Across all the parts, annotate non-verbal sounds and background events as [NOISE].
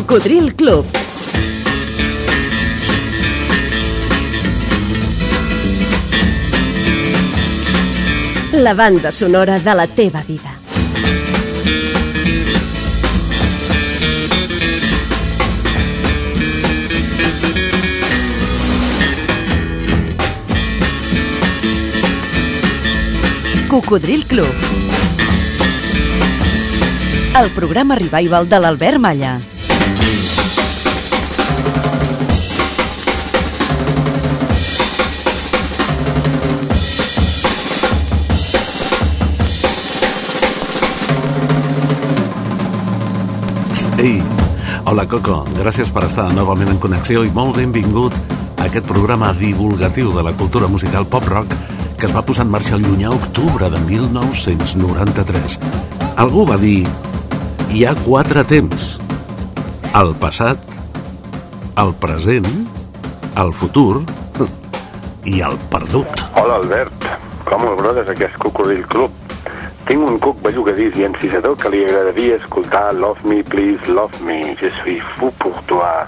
Cocodril Club. La banda sonora de la teva vida. Cocodril Club. El programa revival de l'Albert Malla. Ei, hola Coco, gràcies per estar novament en connexió i molt benvingut a aquest programa divulgatiu de la cultura musical pop-rock que es va posar en marxa el llunyà octubre de 1993. Algú va dir, hi ha quatre temps, el passat, el present, el futur i el perdut. Hola Albert, com el brodes aquest Cocodril Club? Tinc un cuc bellugadís i encisador que li agradaria escoltar Love Me, Please Love Me, Je suis fou pour toi.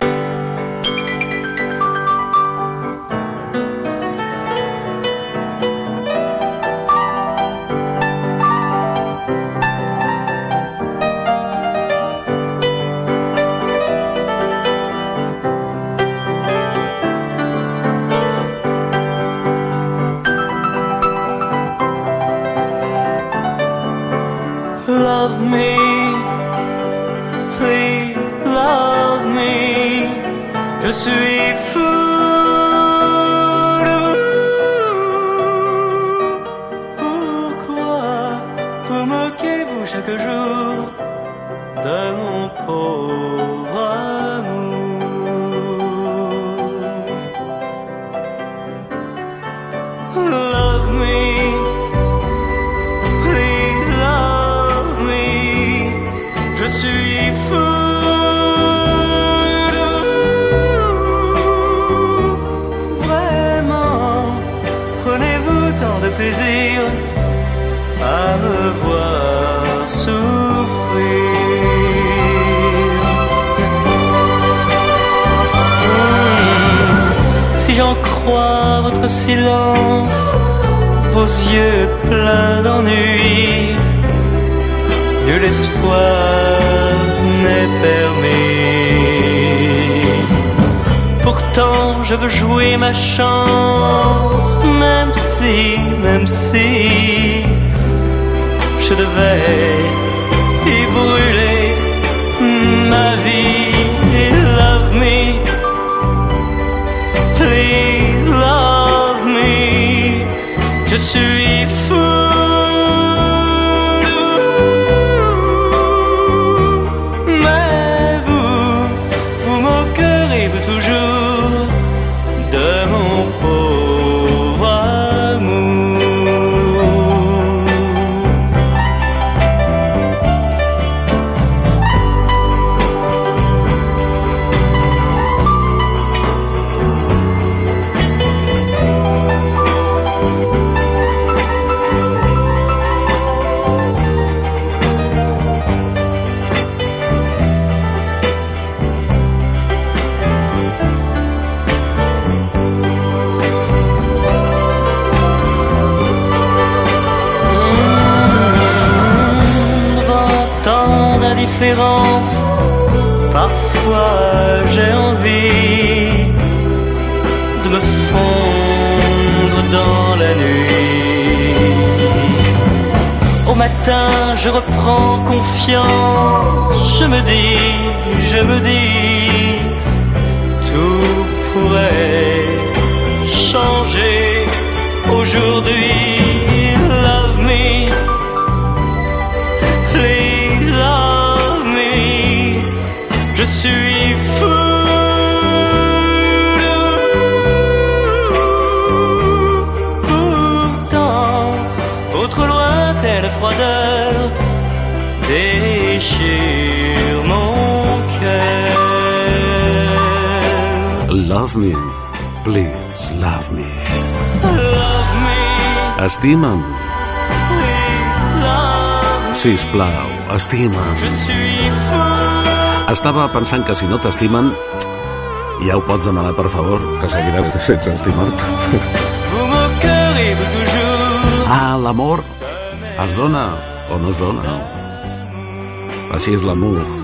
Suis fou je reprends confiance, je me dis, je me dis, tout pourrait changer aujourd'hui. Love me, please love me. Love me, Estima'm, sisplau, estima'm. Estava pensant que si no t'estimen, ja ho pots demanar per favor, que seguiràs sense estimar-te. Ah, l'amor es dona o no es dona. Així és l'amor.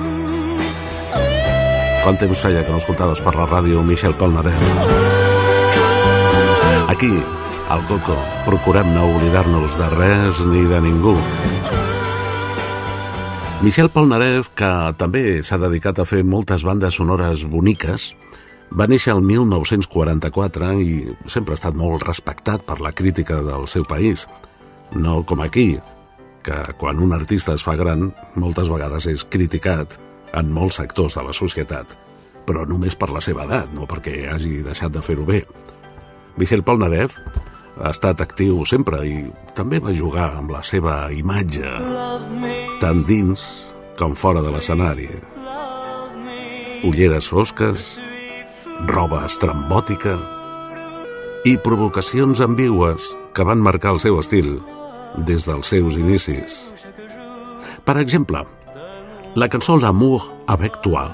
Quant temps feia que no escoltaves per la ràdio Michel Polnareff? Aquí, al Coco, procurem no oblidar-nos de res ni de ningú. Michel Polnareff, que també s'ha dedicat a fer moltes bandes sonores boniques, va néixer el 1944 i sempre ha estat molt respectat per la crítica del seu país. No com aquí, que quan un artista es fa gran, moltes vegades és criticat en molts sectors de la societat, però només per la seva edat, no perquè hagi deixat de fer-ho bé. Michel Polnareff ha estat actiu sempre i també va jugar amb la seva imatge, tant dins com fora de l'escenari. Ulleres fosques, roba estrambòtica i provocacions ambigües que van marcar el seu estil des dels seus inicis. Per exemple, la cançó L'amour avec toi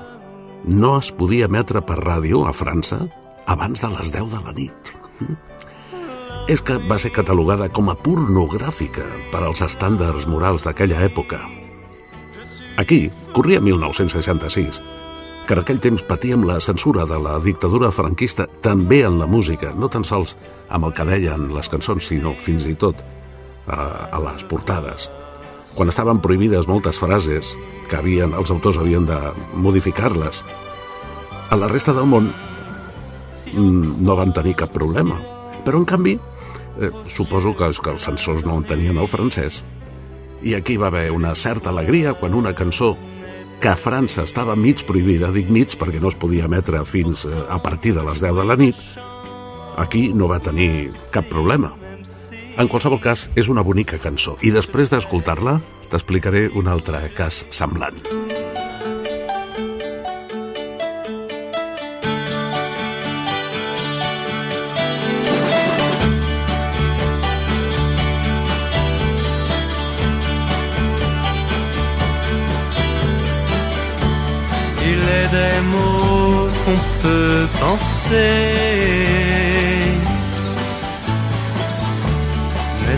no es podia emetre per ràdio a França abans de les 10 de la nit. És que va ser catalogada com a pornogràfica per als estàndards morals d'aquella època. Aquí corria 1966, que en aquell temps patíem la censura de la dictadura franquista també en la música, no tan sols amb el que deien les cançons, sinó fins i tot a, a les portades. Quan estaven prohibides moltes frases que havien, els autors havien de modificar-les, a la resta del món mm, no van tenir cap problema. Però, en canvi, eh, suposo que, que els censors no entenien el francès, i aquí va haver una certa alegria quan una cançó que a França estava mig prohibida, dic mig perquè no es podia emetre fins eh, a partir de les 10 de la nit, aquí no va tenir cap problema. En qualsevol cas, és una bonica cançó i després d'escoltar-la t'explicaré un altre cas semblant. Il est des mots qu'on peut penser,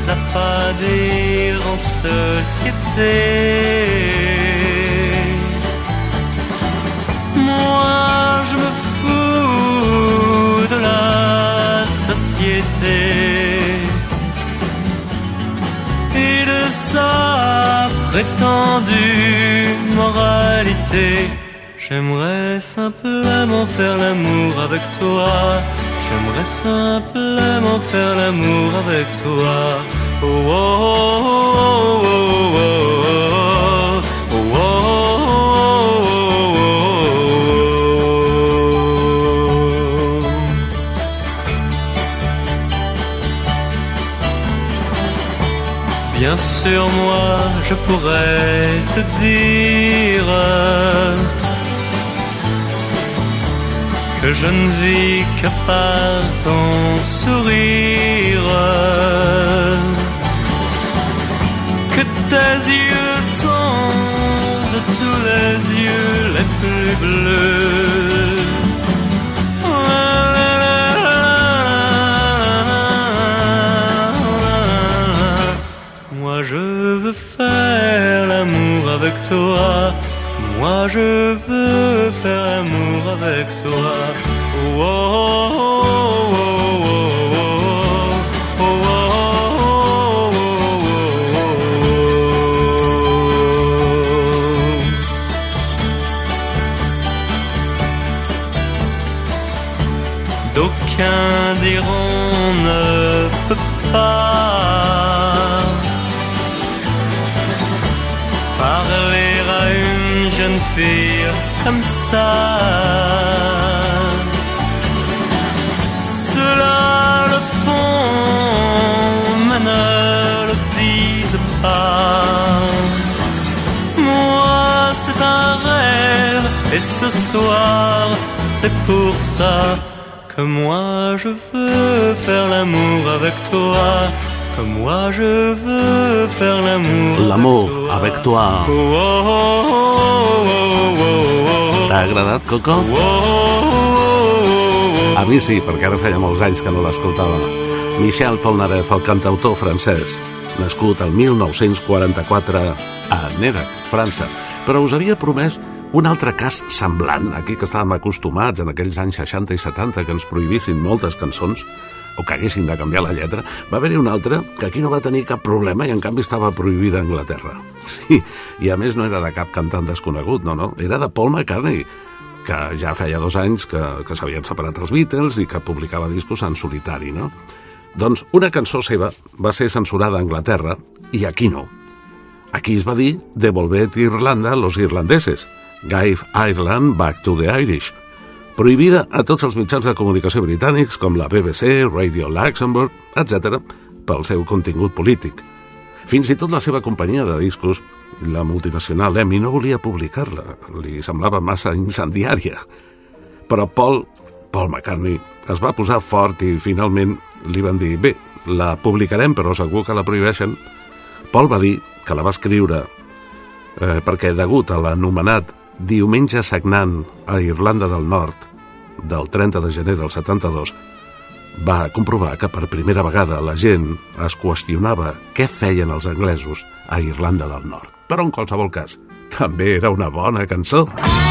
à dire en société. Moi, je me fous de la société et de sa prétendue moralité. J'aimerais simplement faire l'amour avec toi. J'aimerais simplement faire l'amour avec toi. Bien sûr, moi, je pourrais te dire que je ne vis que par ton sourire tes yeux sont de tous les yeux les plus bleus. Moi je veux faire l'amour avec toi. Moi je veux faire l'amour avec toi. Diront ne peut pas parler à une jeune fille comme ça. Cela le font, mais ne le disent pas. Moi, c'est un rêve, et ce soir, c'est pour ça que moi je veux faire l'amour avec toi. Que moi je veux faire l'amour L'amour avec toi. Oh, oh, oh, T'ha agradat, Coco? A mi sí, perquè ara feia molts anys que no l'escoltava. Michel Polnareff, el cantautor francès, nascut el 1944 a Nérac, França. Però us havia promès un altre cas semblant, aquí que estàvem acostumats en aquells anys 60 i 70 que ens prohibissin moltes cançons, o que haguessin de canviar la lletra, va haver-hi un altre que aquí no va tenir cap problema i en canvi estava prohibida a Anglaterra. [LAUGHS] Sí, i a més no era de cap cantant desconegut, no, no, era de Paul McCartney, que ja feia dos anys que, que s'havien separat els Beatles i que publicava discos en solitari, no? Doncs una cançó seva va ser censurada a Anglaterra i aquí no. Aquí es va dir Devolvet Irlanda a los irlandeses, Give Ireland Back to the Irish, prohibida a tots els mitjans de comunicació britànics com la BBC, Radio Luxembourg, etc., pel seu contingut polític. Fins i tot la seva companyia de discos, la multinacional EMI, no volia publicar-la, li semblava massa incendiària. Però Paul, Paul McCartney, es va posar fort i finalment li van dir bé, la publicarem però segur que la prohibeixen. Paul va dir que la va escriure eh, perquè degut a l'anomenat Diumenge sagnant a Irlanda del Nord del 30 de gener del 72 va comprovar que per primera vegada la gent es qüestionava què feien els anglesos a Irlanda del Nord. Però en qualsevol cas, també era una bona cançó. take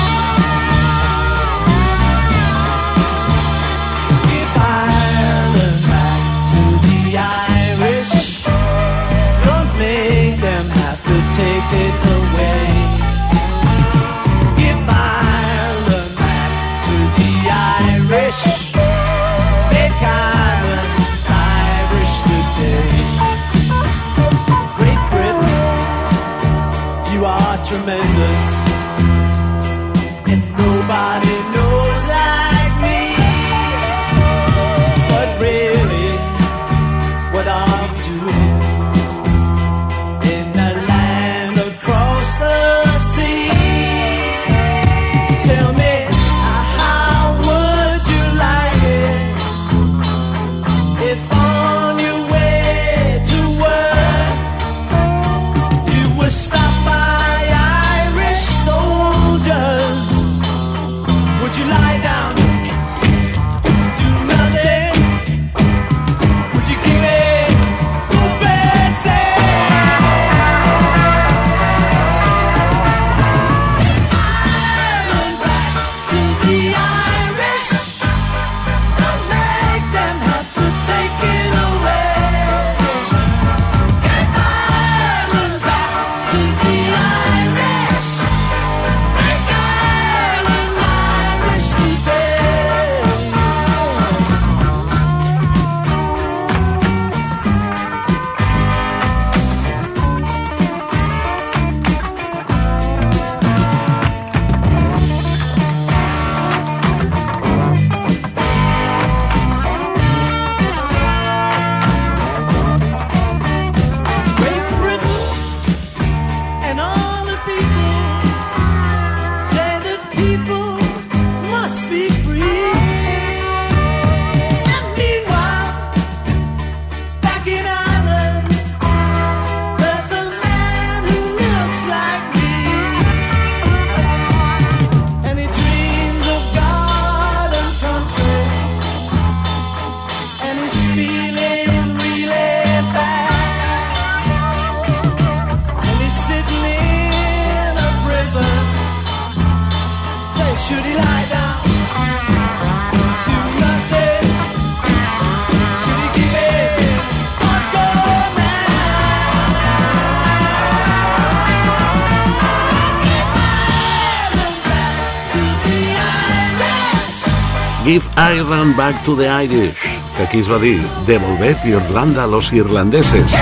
Back to the Irish, que aquí es va dir Devolvet Irlanda a los irlandeses.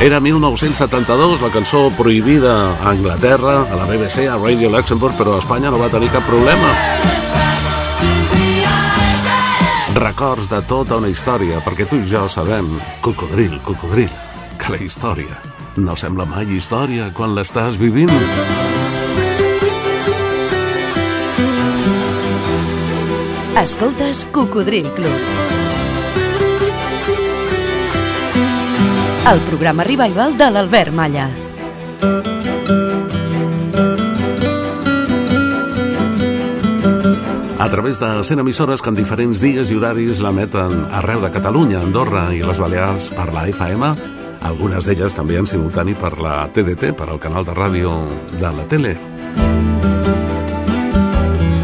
Era 1972, la cançó prohibida a Anglaterra, a la BBC, a Radio Luxembourg, però a Espanya no va tenir cap problema. Records de tota una història, perquè tu i jo sabem, cocodril, cocodril, que la història no sembla mai història quan l'estàs vivint. Escoltes Cocodril Club. El programa revival de l'Albert Malla. A través de 100 emissores que en diferents dies i horaris l'emeten arreu de Catalunya, Andorra i les Balears per la FM, algunes d'elles també en simultani per la TDT, per al canal de ràdio de la tele.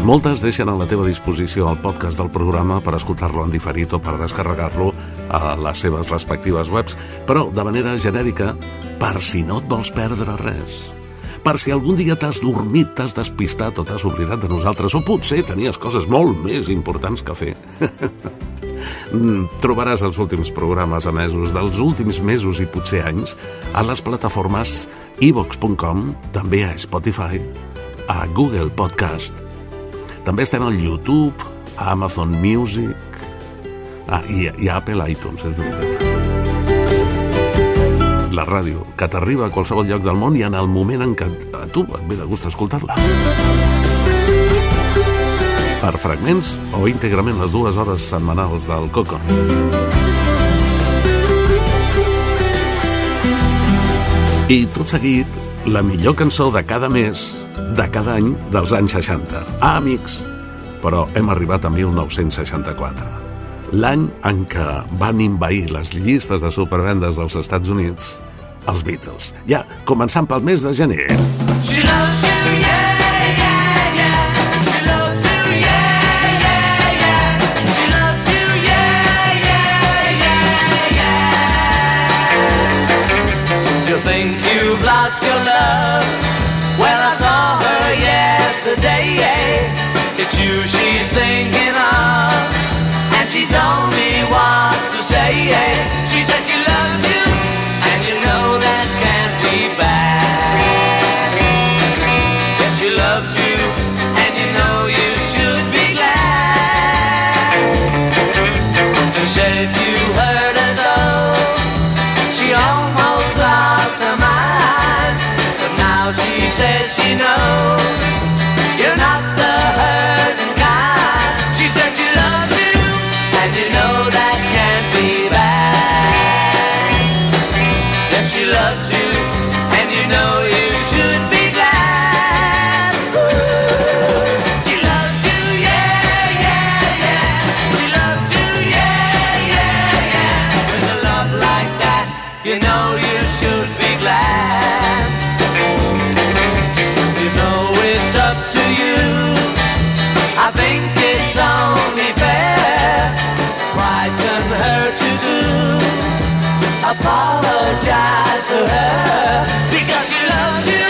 Moltes deixen a la teva disposició el podcast del programa per escoltar-lo en diferit o per descarregar-lo a les seves respectives webs, però de manera genèrica, per si no et vols perdre res. Per si algun dia t'has dormit, t'has despistat o t'has oblidat de nosaltres, o potser tenies coses molt més importants que fer. [LAUGHS] Mm, Trobaràs els últims programes emesos dels últims mesos i potser anys a les plataformes ivox.com, també a Spotify, a Google Podcast, també estem al YouTube, a Amazon Music ah, i, i a Apple iTunes, és veritat. La ràdio, que t'arriba a qualsevol lloc del món i en el moment en què a tu et ve de gust escoltar-la. Per fragments o íntegrament les dues hores setmanals del Coco. I tot seguit, la millor cançó de cada mes, de cada any dels anys 60. Ah, amics, però hem arribat a 1964. L'any en què van invair les llistes de supervendes dels Estats Units els Beatles. Ja, començant pel mes de gener. She loves she's thinking of, and she told me what to say. She said she to her because she loves you,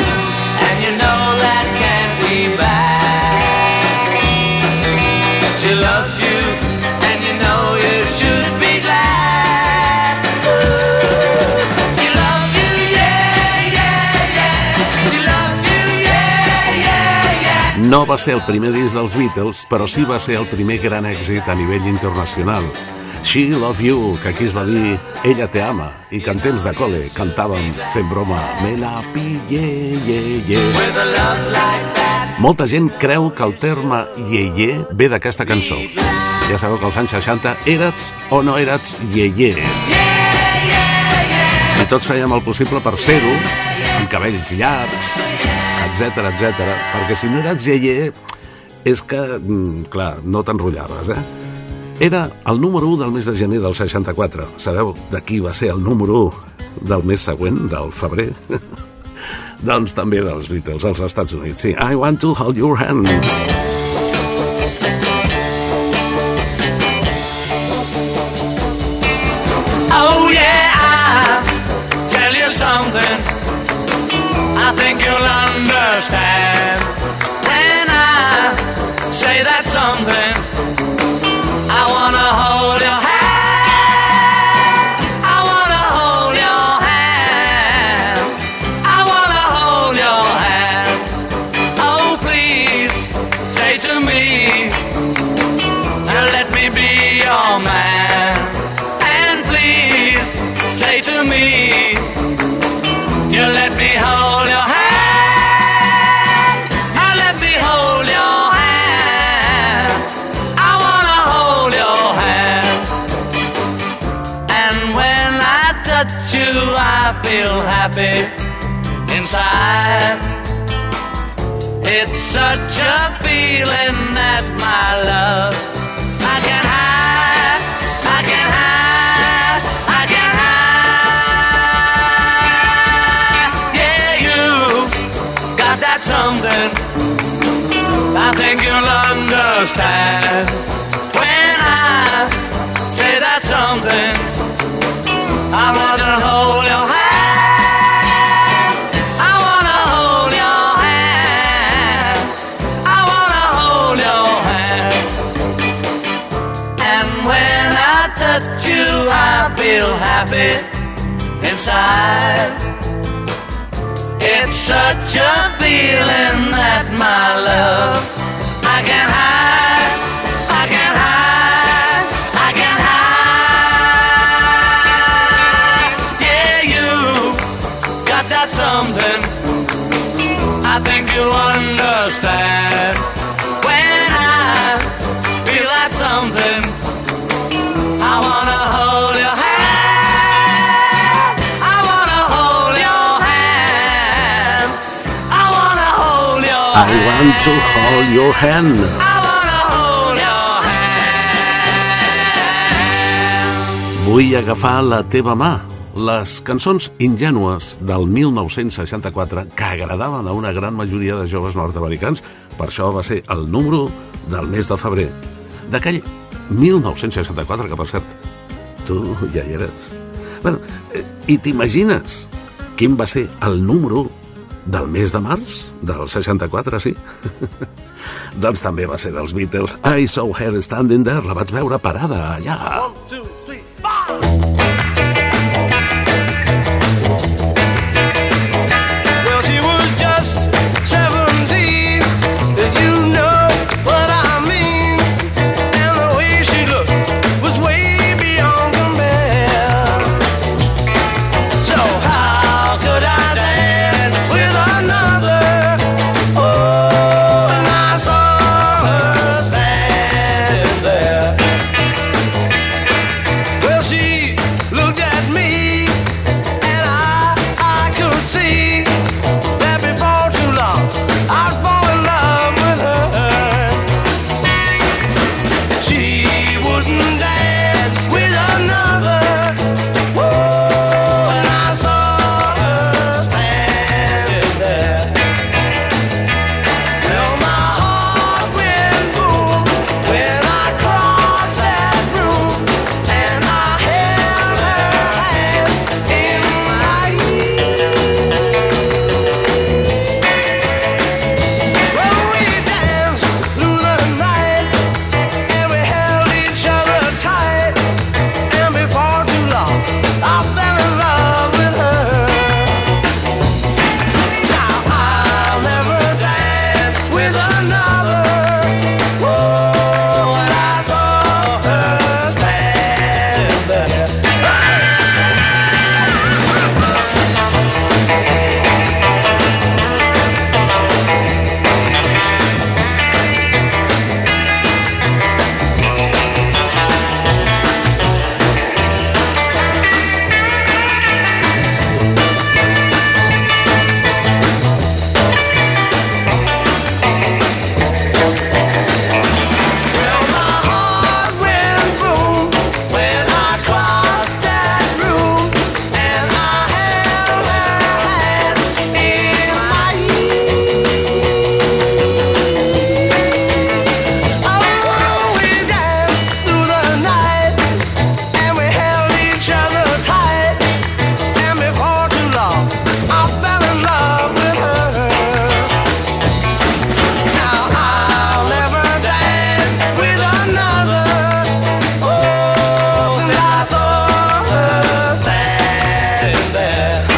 and you know that can't be bad. She loves you, and you know you should be glad. She loves you, yeah, yeah, yeah. She loves you, yeah, yeah, yeah. No va ser el primer disc dels Beatles, però sí va ser el primer gran èxit a nivell internacional. She Love You, que aquí es va dir Ella te ama, i que en temps de col·le cantàvem fent broma Me la pillé, ye, ye. Molta gent creu que el terme ye-ye ve d'aquesta cançó. Ja sabeu que als anys 60 érats o no érats ye-ye. I tots fèiem el possible per ser-ho, amb cabells llargs, etc etc. perquè si no eres ye-ye, és que, mm, clar, no t'enrotllaves, eh? Era el número 1 del mes de gener del 64. Sabeu de qui va ser el número 1 del mes següent, del febrer? [LAUGHS] doncs també dels Beatles, als Estats Units. Sí, I want to hold your hand. Such a feeling that my love I can hide, I can hide, I can hide. Yeah, you got that something. I think you'll understand I feel happy inside. It's such a feeling that my love I can't hide, I want to hold your hand. Hold your hand. Vull agafar la teva mà. Les cançons ingènues del 1964 que agradaven a una gran majoria de joves nord-americans, per això va ser el número del mes de febrer. D'aquell 1964, que per cert, tu ja hi eres. Bueno, eh, I t'imagines quin va ser el número del mes de març del 64, sí? [LAUGHS] doncs també va ser dels Beatles. I saw her standing there, la vaig veure parada allà. Well,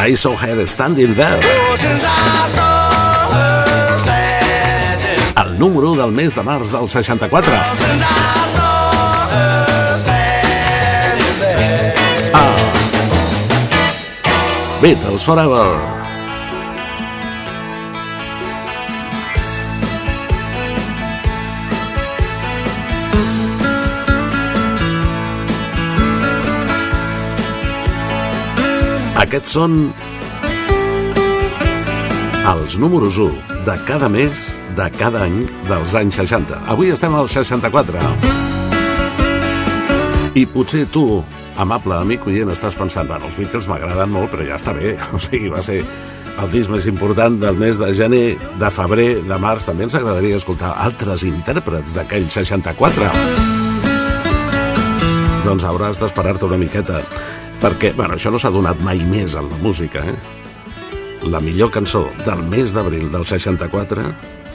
I saw her standing there. El número del mes de març del 64. Oh, since I saw her standing there. Ah. Beatles Forever. Aquests són els números 1 de cada mes de cada any dels anys 60. Avui estem al 64. I potser tu, amable amic oient, estàs pensant, bueno, els Beatles m'agraden molt, però ja està bé. [LAUGHS] O sigui, va ser el disc més important del mes de gener, de febrer, de març. També ens agradaria escoltar altres intèrprets d'aquell 64. Doncs hauràs d'esperar-te una miqueta, perquè, bueno, això no s'ha donat mai més en la música, eh? La millor cançó del mes d'abril del 64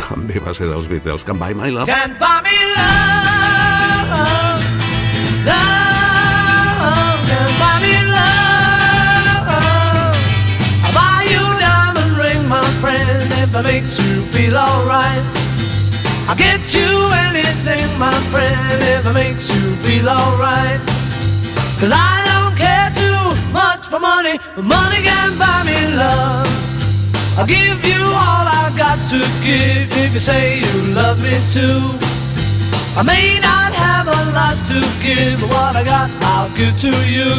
també va ser dels Beatles, Can Buy My Love. Can buy me love, love, my it makes you feel alright. I'll get you anything, my friend, if it makes you feel alright. Cause I for money, but money can buy me love. I'll give you all I've got to give if you say you love me too. I may not have a lot to give, but what I got I'll give to you.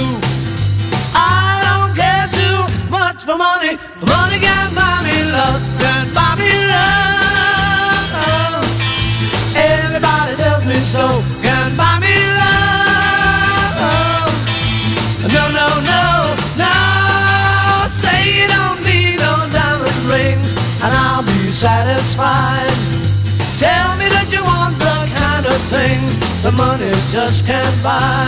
I don't care too much for money, but money can buy me love, can buy me love. Everybody tells me so, satisfied. Tell me that you want the kind of things that money just can't buy.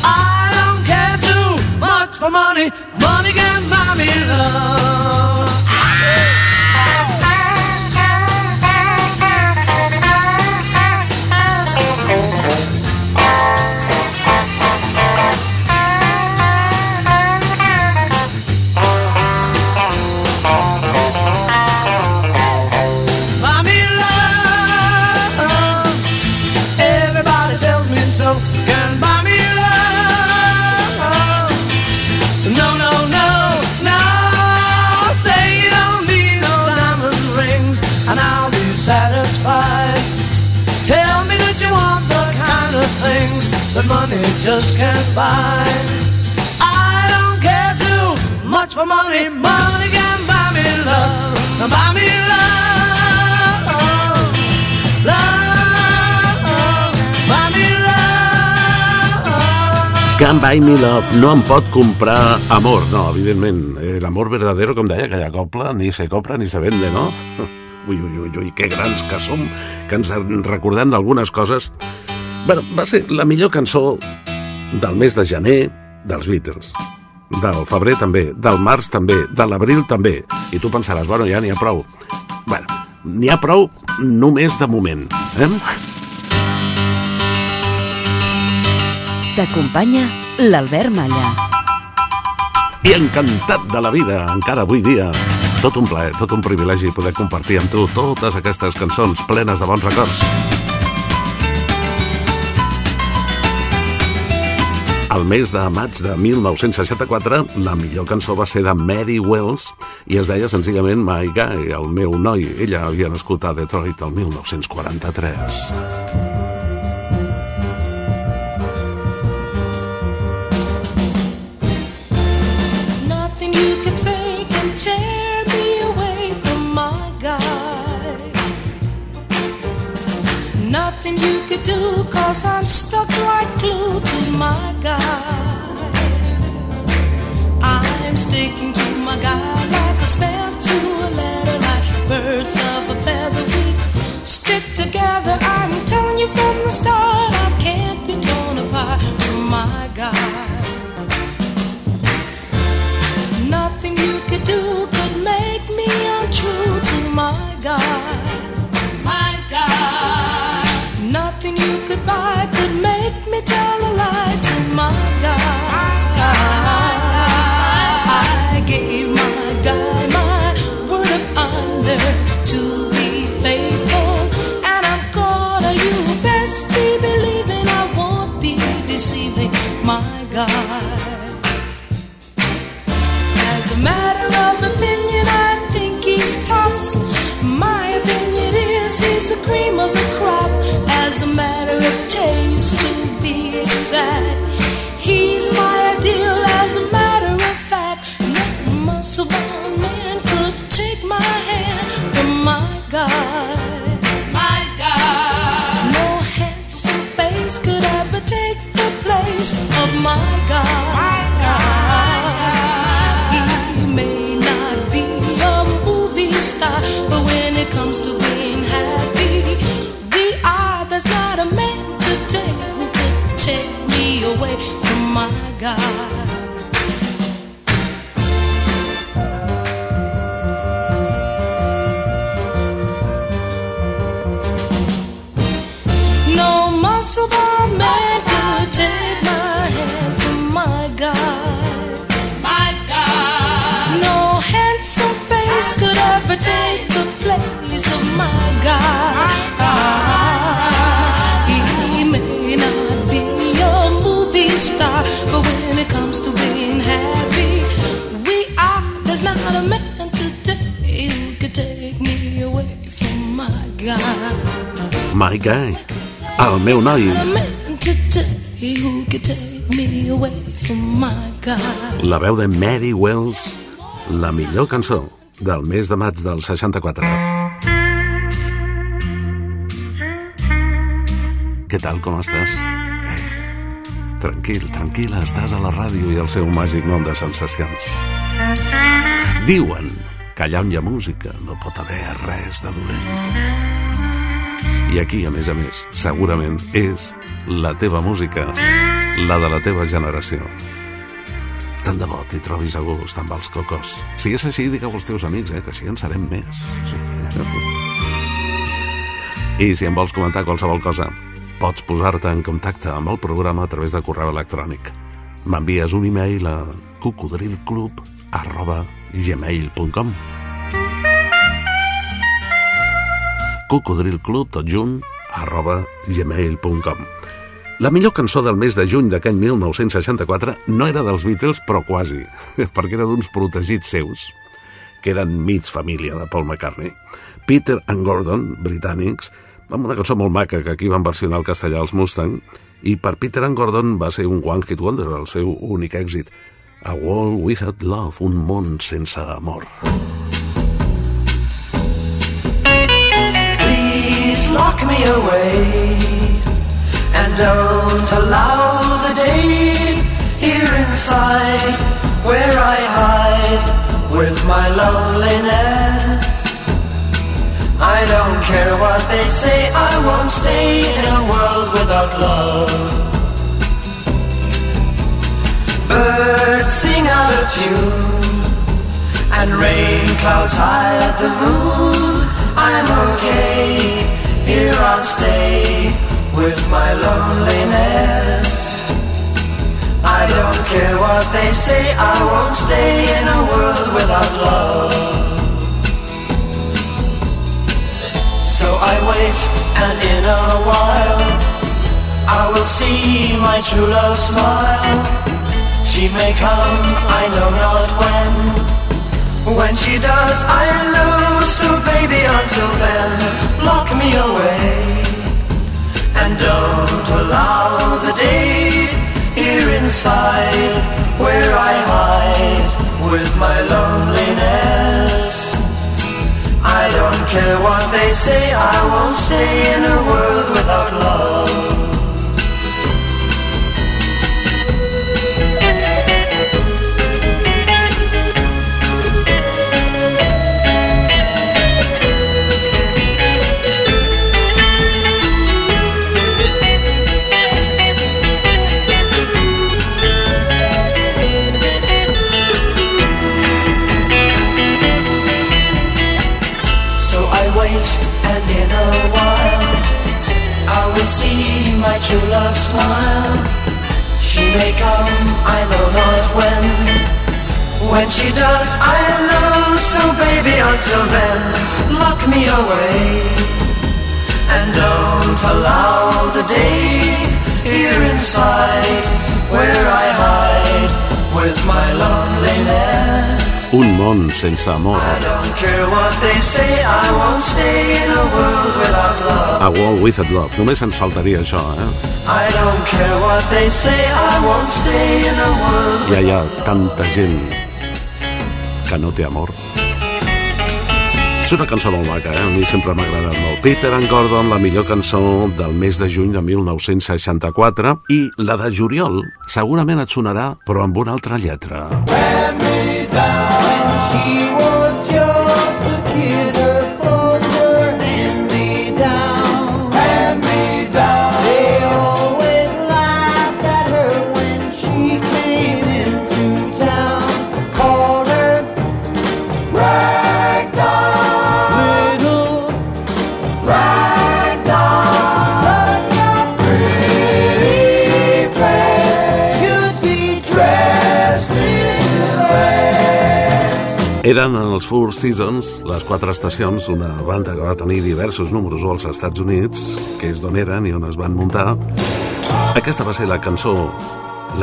I don't care too much for money, money can buy me love. Buy money just can't buy. I don't care too much for money. Money can buy me love. Buy me love. Love. Buy me love. Can Buy Me Love no em pot comprar amor. No, evidentment, eh, l'amor verdadero, com deia aquella copla, ni se compra ni se vende, no? [LAUGHS] Ui, ui, ui, ui, que grans que som, que ens en recordem d'algunes coses. Bueno, va ser la millor cançó del mes de gener dels Beatles. Del febrer també, del març també, de l'abril també. I tu pensaràs, bueno, ja n'hi ha prou. Bueno, n'hi ha prou només de moment. Eh? T'acompanya l'Albert Malla. i encantat de la vida, encara avui dia. Tot un plaer, tot un privilegi poder compartir amb tu totes aquestes cançons plenes de bons records. Al mes de maig de 1964, la millor cançó va ser de Mary Wells i es deia senzillament My Guy, el meu noi. Ella havia nascut a Detroit el 1943. Nothing you can tear me away from my. Nothing you could do, cause I'm stuck glued to my guy. I'm sticking to my guy like a stamp to a letter, like birds of a feather. We stick together. I'm man could take my hand My Guy, el meu noi. La veu de Mary Wells, la millor cançó del mes de maig del 64. Què tal, com estàs? Tranquil, tranquil·la, estàs a la ràdio i el seu màgic món de sensacions. Diuen que allà on hi ha música no pot haver res de dolent. I aquí, a més a més, segurament és la teva música, la de la teva generació. Tant de bo t'hi trobis a gust amb els cocos. Si és així, digue als teus amics, eh, que així en serem més. Sí. I si em vols comentar qualsevol cosa, pots posar-te en contacte amb el programa a través de correu electrònic. M'envies un e-mail a cocodrilclub arroba gmail.com cocodrilclub, La millor cançó del mes de juny d'aquell 1964 no era dels Beatles, però quasi, [LAUGHS] perquè era d'uns protegits seus, que eren mig família de Paul McCartney. Peter and Gordon, britànics, amb una cançó molt maca que aquí van versionar el castellà als Mustang, i per Peter and Gordon va ser un one hit wonder, el seu únic èxit. A World Without Love, un món sense amor. Please lock me away and don't allow the day here inside where I hide with my loneliness. I don't care what they say, I won't stay in a world without love. Birds sing out of tune and rain clouds hide the moon. I'm okay, here I'll stay with my loneliness. I don't care what they say, I won't stay in a world without love. So I wait, and in a while, I will see my true love smile. She may come, I know not when. When she does, I'll know. So baby, until then, lock me away. And don't allow the day here inside where I hide with my loneliness. I don't care what they say, I won't stay in a smile. She may come, I know not when. When she does, I'll know. So baby, until then, lock me away. And don't allow the day here inside where I hide with my loneliness. Un món sense amor. Say, a world without love. A World Without Love. Només ens faltaria això, eh? I don't care what they say, I won't stay in a world. Ja hi ha tanta gent que no té amor. És una cançó molt maca, eh? a mi sempre m'ha agradat molt. Peter and Gordon, la millor cançó del mes de juny de 1964, i la de juliol segurament et sonarà, però amb una altra lletra. Let me Eren els Four Seasons, les quatre estacions, una banda que va tenir diversos números als Estats Units, que és d'on eren i on es van muntar. Aquesta va ser la cançó,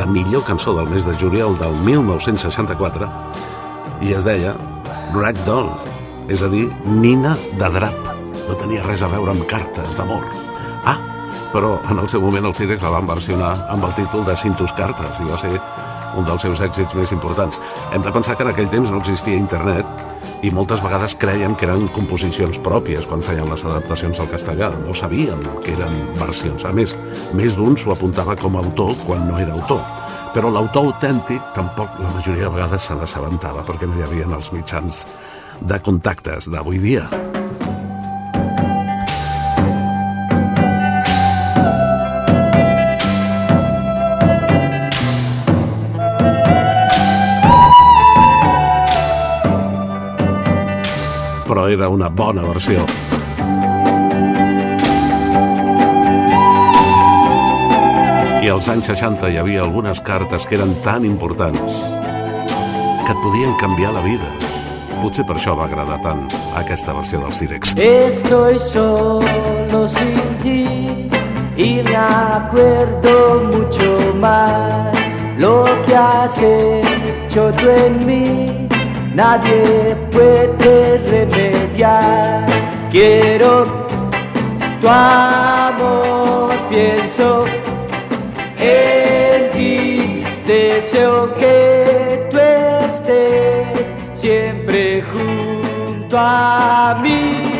la millor cançó del mes de juliol del 1964, i es deia Ragdoll, és a dir, Nina de Drap. No tenia res a veure amb cartes d'amor. Ah, però en el seu moment els Cirex la van versionar amb el títol de Cintus Cartes i va ser un dels seus èxits més importants. Hem de pensar que en aquell temps no existia internet i moltes vegades creiem que eren composicions pròpies quan feien les adaptacions al castellà. No sabien que eren versions. A més, més d'un s'ho apuntava com a autor quan no era autor. Però l'autor autèntic tampoc la majoria de vegades se n'assabentava perquè no hi havia els mitjans de contactes d'avui dia. Era una bona versió. I als anys 60 hi havia algunes cartes que eren tan importants que et podien canviar la vida. Potser per això va agradar tant aquesta versió del Cirex. Estoy solo sin ti y me acuerdo mucho más lo que has hecho tú en mí nadie puede remediar. Quiero tu amor, pienso en ti, deseo que tú estés siempre junto a mí.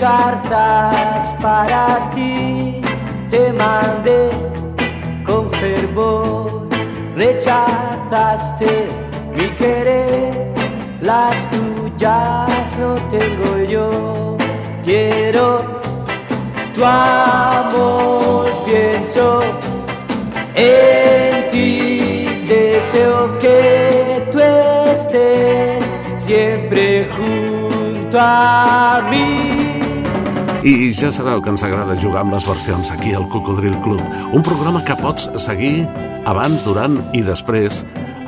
Cartas para ti. Te mandé con fervor, rechazaste mi querer, las tuyas no tengo yo, quiero tu amor, pienso en ti, deseo que tú estés siempre junto a mí. I ja sabeu que ens agrada jugar amb les versions aquí al Cocodril Club, un programa que pots seguir abans, durant i després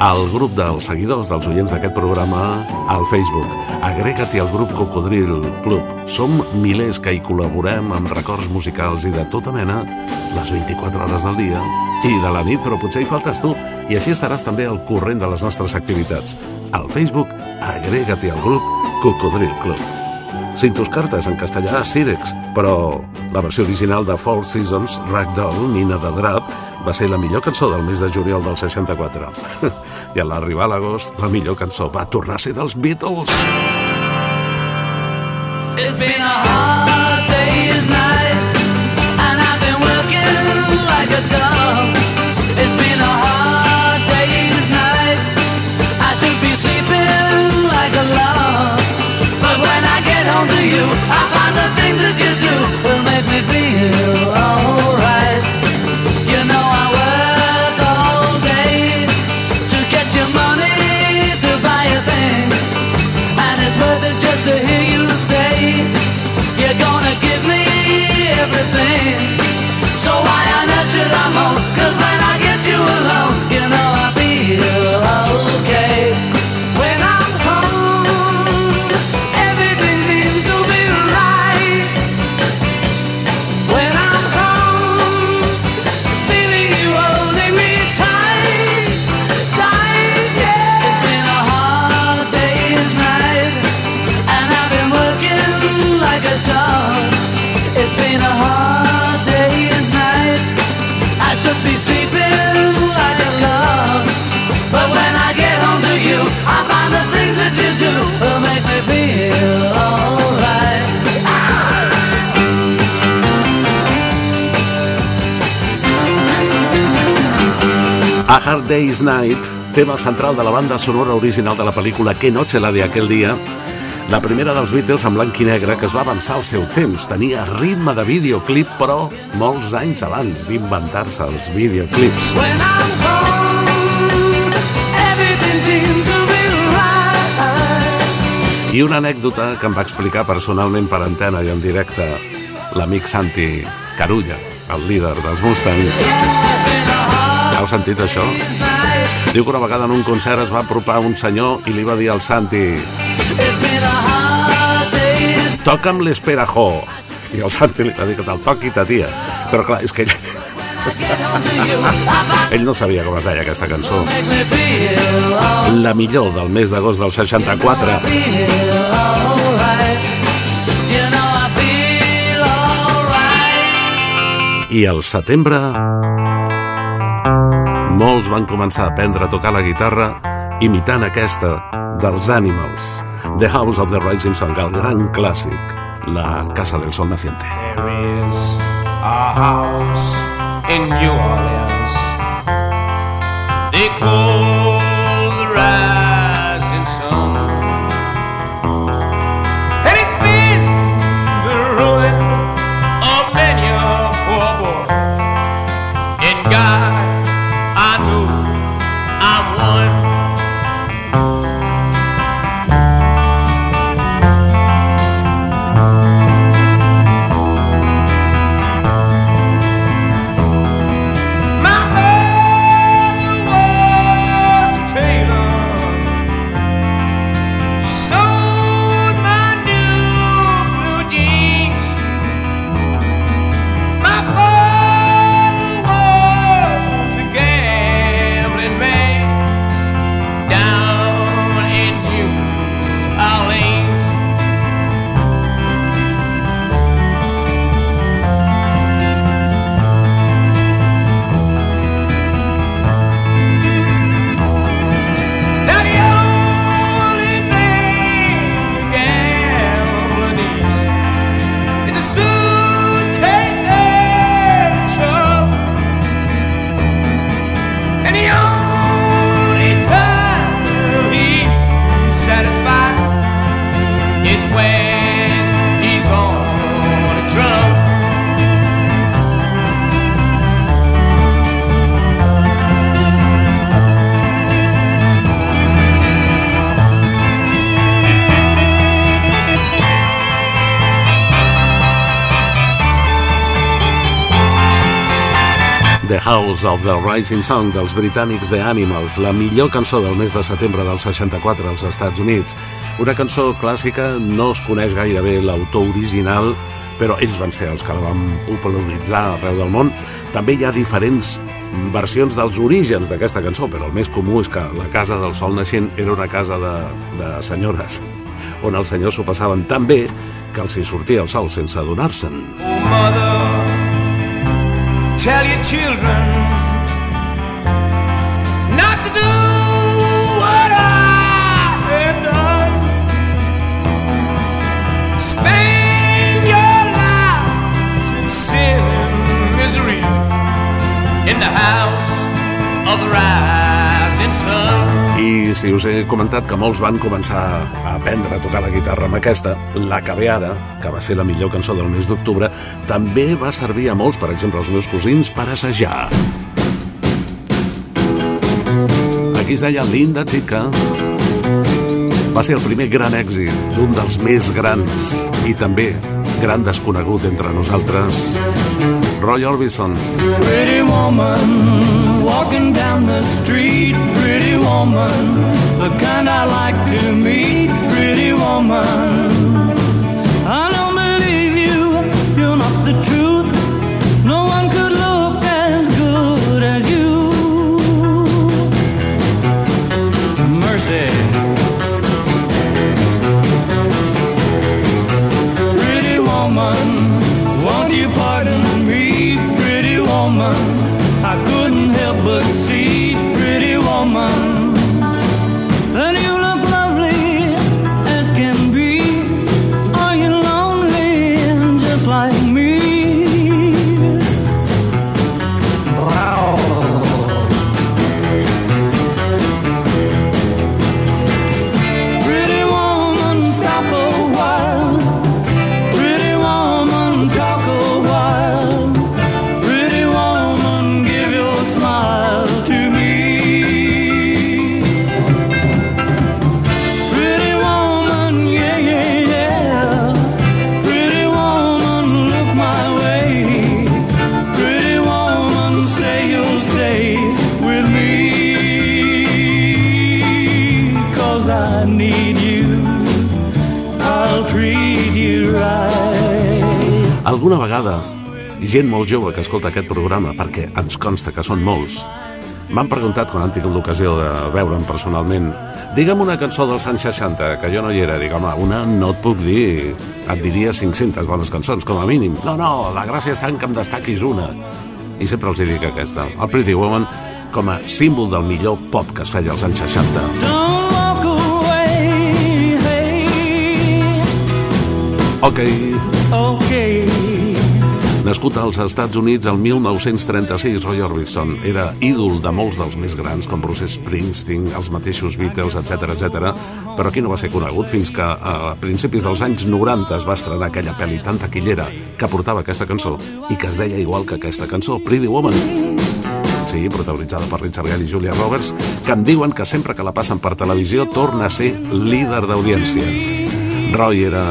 al grup dels seguidors dels oients d'aquest programa al Facebook. Agrega't al grup Cocodril Club. Som milers que hi col·laborem amb records musicals i de tota mena les 24 hores del dia i de la nit, però potser hi faltes tu i així estaràs també al corrent de les nostres activitats. Al Facebook, agrega't al grup Cocodril Club. Cintus cartes en castellà Cirex, però la versió original de Four Seasons, Ragdoll, Nina de Drap, va ser la millor cançó del mes de juliol del 64. [LAUGHS] I a l'arribar a l'agost, la millor cançó va tornar a ser dels Beatles. It's been a hard day's night And I've been working like a dog It's been a hard day's night I should be sleeping like a log you, I find the things that you A Hard Day's Night, tema central de la banda sonora original de la pel·lícula Que noche la de aquel dia, la primera dels Beatles en blanc i negre que es va avançar al seu temps. Tenia ritme de videoclip, però molts anys abans d'inventar-se els videoclips. When I'm. I una anècdota que em va explicar personalment per antena i en directe l'amic Santi Carulla, el líder dels Mustangs. Heu sentit això? Diu que una vegada en un concert es va apropar un senyor i li va dir al Santi toca'm l'esperajó i el Santi li va dir que te'l toqui ta tia però clar, és que ell [LAUGHS] ell no sabia com es deia aquesta cançó. La millor del mes d'agost del 64 i al setembre molts van començar a aprendre a tocar la guitarra imitant aquesta dels Animals, The House of the Rising Sun, el gran clàssic, la Casa del Sol Naciente. There is a house in New Orleans. They call the House of the Rising Sun dels britànics The Animals, la millor cançó del mes de setembre del 64 als Estats Units. Una cançó clàssica, no es coneix gaire bé l'autor original, però ells van ser els que la van popularitzar arreu del món. També hi ha diferents versions dels orígens d'aquesta cançó, però el més comú és que la Casa del Sol Naixent era una casa de, de senyores, on els senyors s'ho passaven tan bé que els hi sortia el sol sense adonar-se'n. Oh, tell your children not to do what I have done. Spend your lives in sin and misery in the house of the rising sun. I si us he comentat que molts van començar a aprendre a tocar la guitarra amb aquesta, la ara, que va ser la millor cançó del mes d'octubre, també va servir a molts, per exemple, als meus cosins, per assajar. Aquí es deia Linda Chica. Va ser el primer gran èxit d'un dels més grans i també gran desconegut entre nosaltres, Roy Orbison. Pretty woman, walking down the street, pretty woman, the kind I like to meet, pretty woman. Molt jove que escolta aquest programa, perquè ens consta que són molts, m'han preguntat quan han tingut l'ocasió de veure'm personalment digue'm una cançó dels anys 60, que jo no hi era. Home, una no et puc dir. Et diria 500 bones cançons, com a mínim. No, no, la gràcia està en que em destaquis una. I sempre els dic aquesta. El Pretty Woman com a símbol del millor pop que es feia als anys 60. Don't walk away, hey, Ok, okay. Nascut als Estats Units el 1936, Roy Orbison era ídol de molts dels més grans, com Bruce Springsteen, els mateixos Beatles, etc etc. però aquí no va ser conegut fins que a principis dels anys 90 es va estrenar aquella pel·li tan taquillera que portava aquesta cançó i que es deia igual que aquesta cançó, Pretty Woman. Sí, protagonitzada per Richard Gere i Julia Roberts, que em diuen que sempre que la passen per televisió torna a ser líder d'audiència. Roy era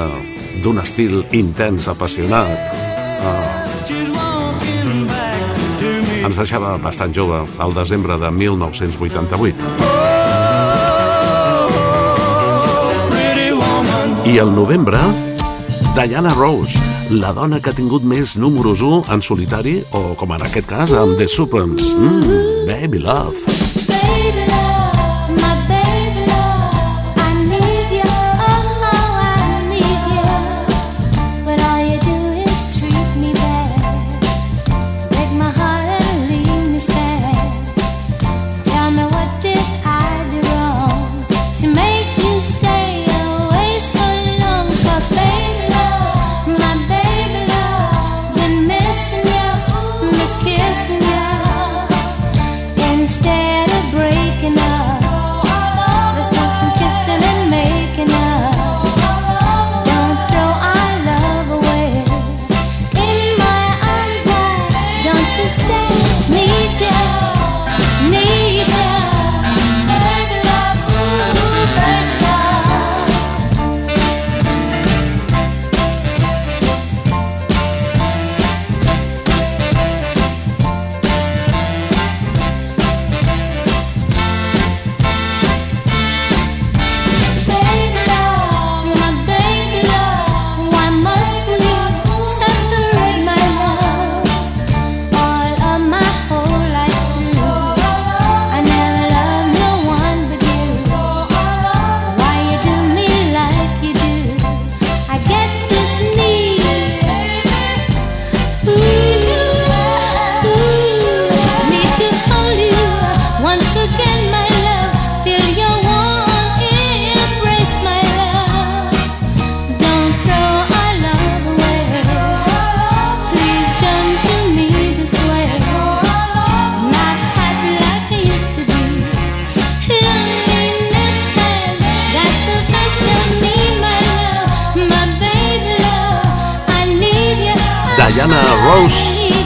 d'un estil intens, apassionat. Ah, ens deixava bastant jove, al desembre de 1988. Pretty woman. I al novembre, Diana Rose, la dona que ha tingut més números 1 en solitari, o com en aquest cas, amb The Supremes. Mm, baby love.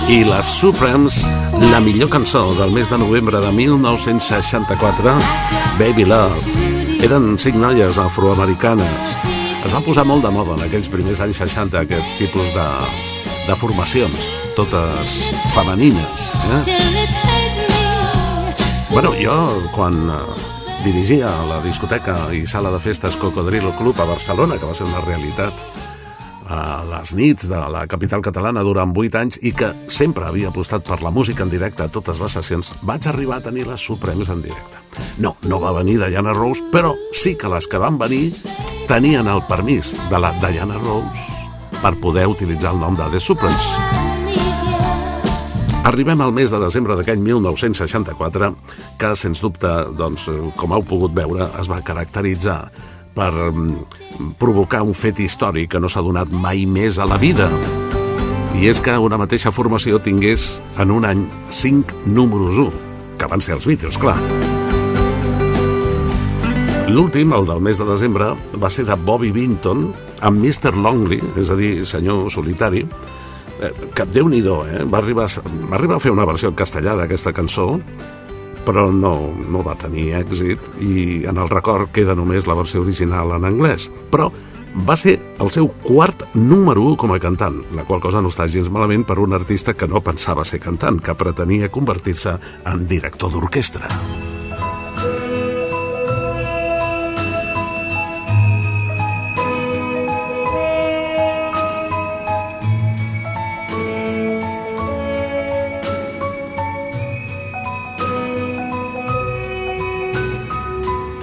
I les Supremes, la millor cançó del mes de novembre de 1964, Baby Love. Eren cinc noies afroamericanes. Es va posar molt de moda en aquells primers anys 60 aquest tipus de, de formacions, totes femenines. Eh? Bueno, jo, quan eh, dirigia la discoteca i sala de festes Cocodrilo Club a Barcelona, que va ser una realitat a les nits de la capital catalana durant 8 anys i que sempre havia apostat per la música en directe a totes les sessions, vaig arribar a tenir les Supremes en directe. No, no va venir Diana Rose, però sí que les que van venir tenien el permís de la Diana Rose per poder utilitzar el nom de The Supremes. Arribem al mes de desembre d'aquell 1964, que, sens dubte, doncs, com heu pogut veure, es va caracteritzar per mm, provocar un fet històric que no s'ha donat mai més a la vida. I és que una mateixa formació tingués en un any cinc números 1, que van ser els Beatles, clar. L'últim, el del mes de desembre, va ser de Bobby Vinton amb Mr. Longley, és a dir, senyor solitari, eh, que déu nhi eh? Va arribar, va arribar a fer una versió en castellà d'aquesta cançó, però no, no va tenir èxit i en el record queda només la versió original en anglès. Però va ser el seu quart número 1 com a cantant, la qual cosa no està gens malament per un artista que no pensava ser cantant, que pretenia convertir-se en director d'orquestra.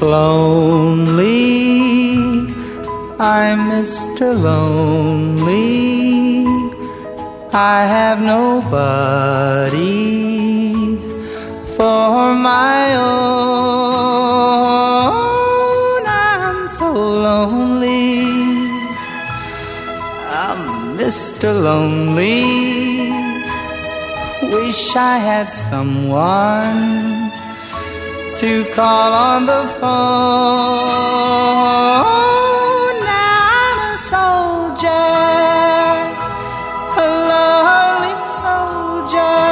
Lonely. I'm Mr. Lonely. I have nobody for my own. I'm so lonely. I'm Mr. Lonely. Wish I had someone to call on the phone. Now I'm a soldier, a lonely soldier,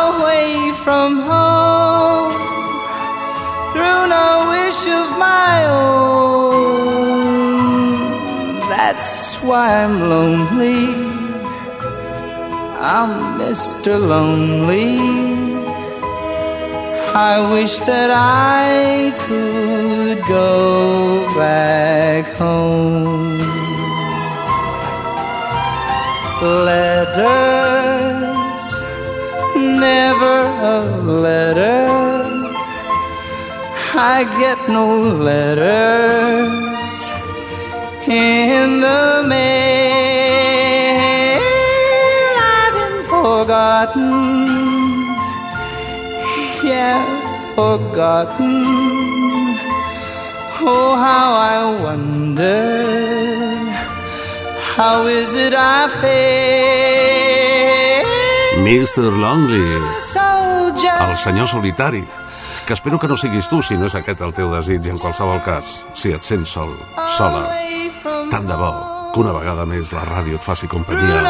away from home, through no wish of my own. That's why I'm lonely. I'm Mr. Lonely. I wish that I could go back home. Letters, never a letter. I get no letters in the mail. I've been forgotten forgotten. Oh, how I wonder, how is it I feel? Mr. Lonely, el senyor solitari, que espero que no siguis tu si no és aquest el teu desig en qualsevol cas, si et sents sol, sola. Tant de bo que una vegada més la ràdio et faci companyia.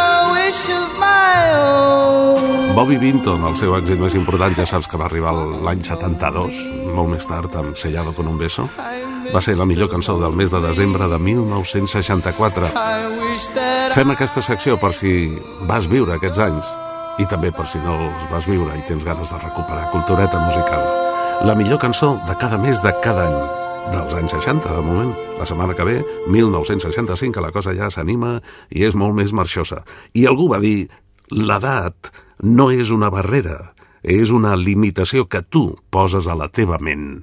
Bobby Vinton, el seu èxit més important, ja saps que va arribar l'any 72, molt més tard, amb Sellado con un beso. Va ser la millor cançó del mes de desembre de 1964. I wish that Fem aquesta secció per si vas viure aquests anys i també per si no els vas viure i tens ganes de recuperar cultureta musical. La millor cançó de cada mes de cada any dels anys 60, de moment. La setmana que ve, 1965, que la cosa ja s'anima i és molt més marxosa. I algú va dir, l'edat no és una barrera, és una limitació que tu poses a la teva ment.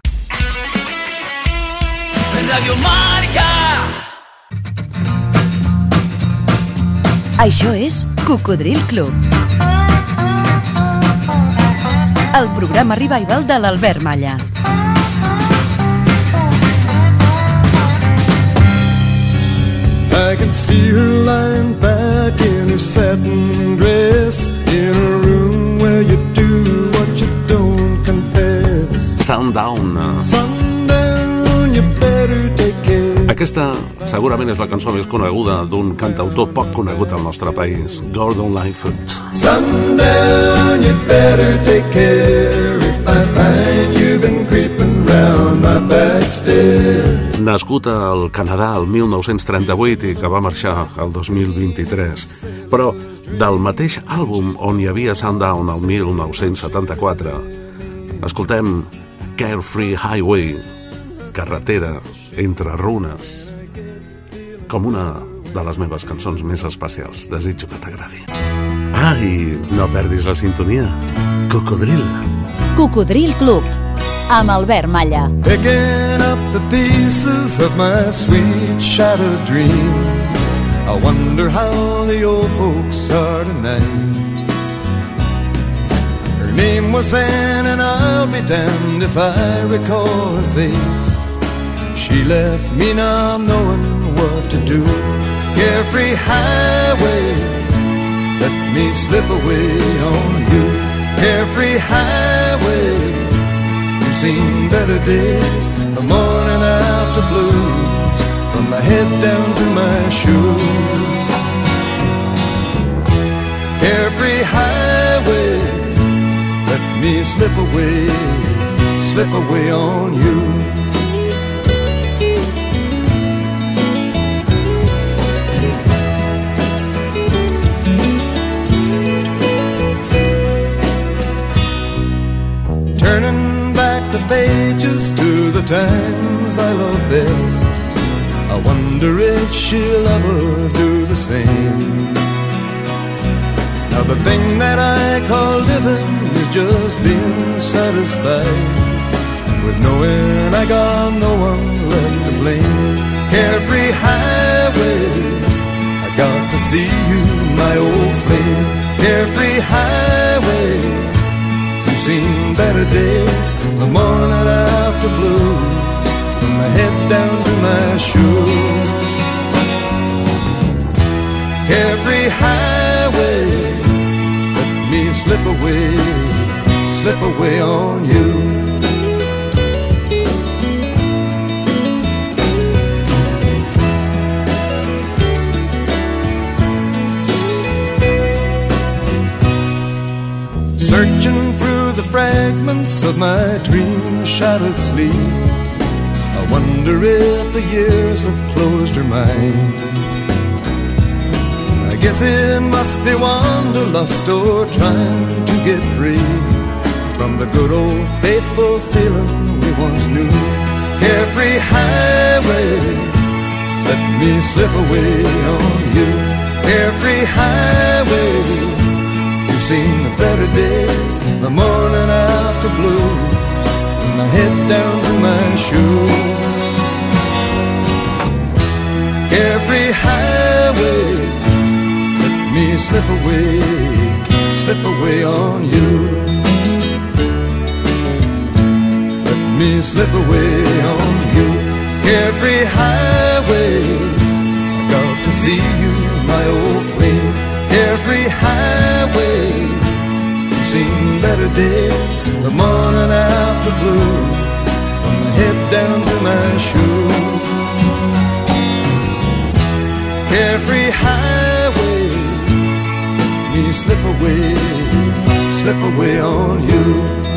Radio Marca. Això és Cocodril Club. El programa revival de l'Albert Malla. I can see her lying back in her satin dress in a room where you do what you don't confess. Sundown. Sundown, you better take care. Aquesta segurament és la cançó més coneguda d'un cantautor poc conegut al nostre país, Gordon Lightfoot. Sundown, you better take care Nascut al Canadà el 1938 i que va marxar el 2023. Però del mateix àlbum on hi havia Sundown el 1974, escoltem Carefree Highway, carretera entre runes, com una de les meves cançons més especials. Desitjo que t'agradi. Ah, i no perdis la sintonia. Cocodril. Cocodril Club, amb Albert Malla. Picking up the pieces of my sweet shattered dream. I wonder how the old folks are tonight. Her name was Anne, and I'll be damned if I recall her face. She left me now knowing what to do. Carefree highway, let me slip away on you. Carefree highway, seen better days, the morning after blues, from my head down to my shoes. Every highway, let me slip away, slip away on you. Pages to the times I love best. I wonder if she'll ever do the same. Now the thing that I call living is just being satisfied with knowing I got no one left to blame. Carefree highway, I got to see you, my old flame. Carefree highway, seen better days, the morning after blues, from my head down to my shoes. Every highway, let me slip away, slip away on you. Fragments of my dream shadowed sleep, I wonder if the years have closed her mind. I guess it must be wanderlust or trying to get free from the good old faithful feeling we once knew. Carefree highway, let me slip away on you. Carefree highway, you've seen a better days, the morning after blues, and my head down to my shoes. Carefree highway, let me slip away, slip away on you. Let me slip away on you. Carefree highway, I got to see you, my old flame. Carefree highway, seen better days, the morning after blue, from my head down to my shoes. Carefree highway, me slip away, slip away on you.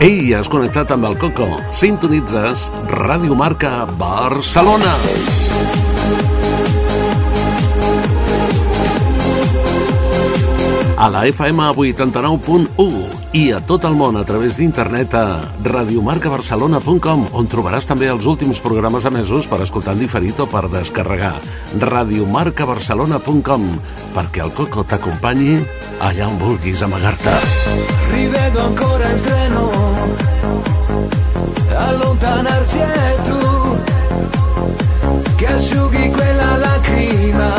Ei, has connectat amb el Coco. Sintonitzes Ràdio Marca Barcelona. A la FM 89.1 i a tot el món a través d'internet a radiomarcabarcelona.com on trobaràs també els últims programes emesos per escoltar en diferit o per descarregar. radiomarcabarcelona.com perquè el Coco t'acompanyi allà on vulguis amagar-te. Rivedo ancora il treno allontanarsi e tu che asciughi quella lacrima.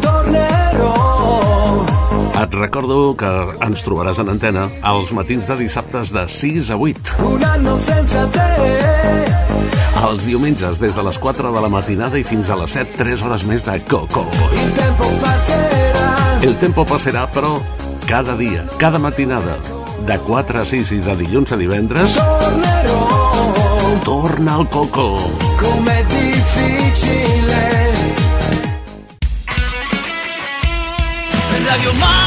Tornerò. Et recordo que ens trobaràs en antena els matins de dissabtes de 6 a 8. Un anno senza te. Els diumenges des de les 4 de la matinada i fins a les 7, 3 hores més de Coco. Il tempo passerà. El tempo passarà, però cada dia, cada matinada, de 4 a 6 i de dilluns a divendres, Tornerò. torna al Coco. Com'è difficile. Radio Marca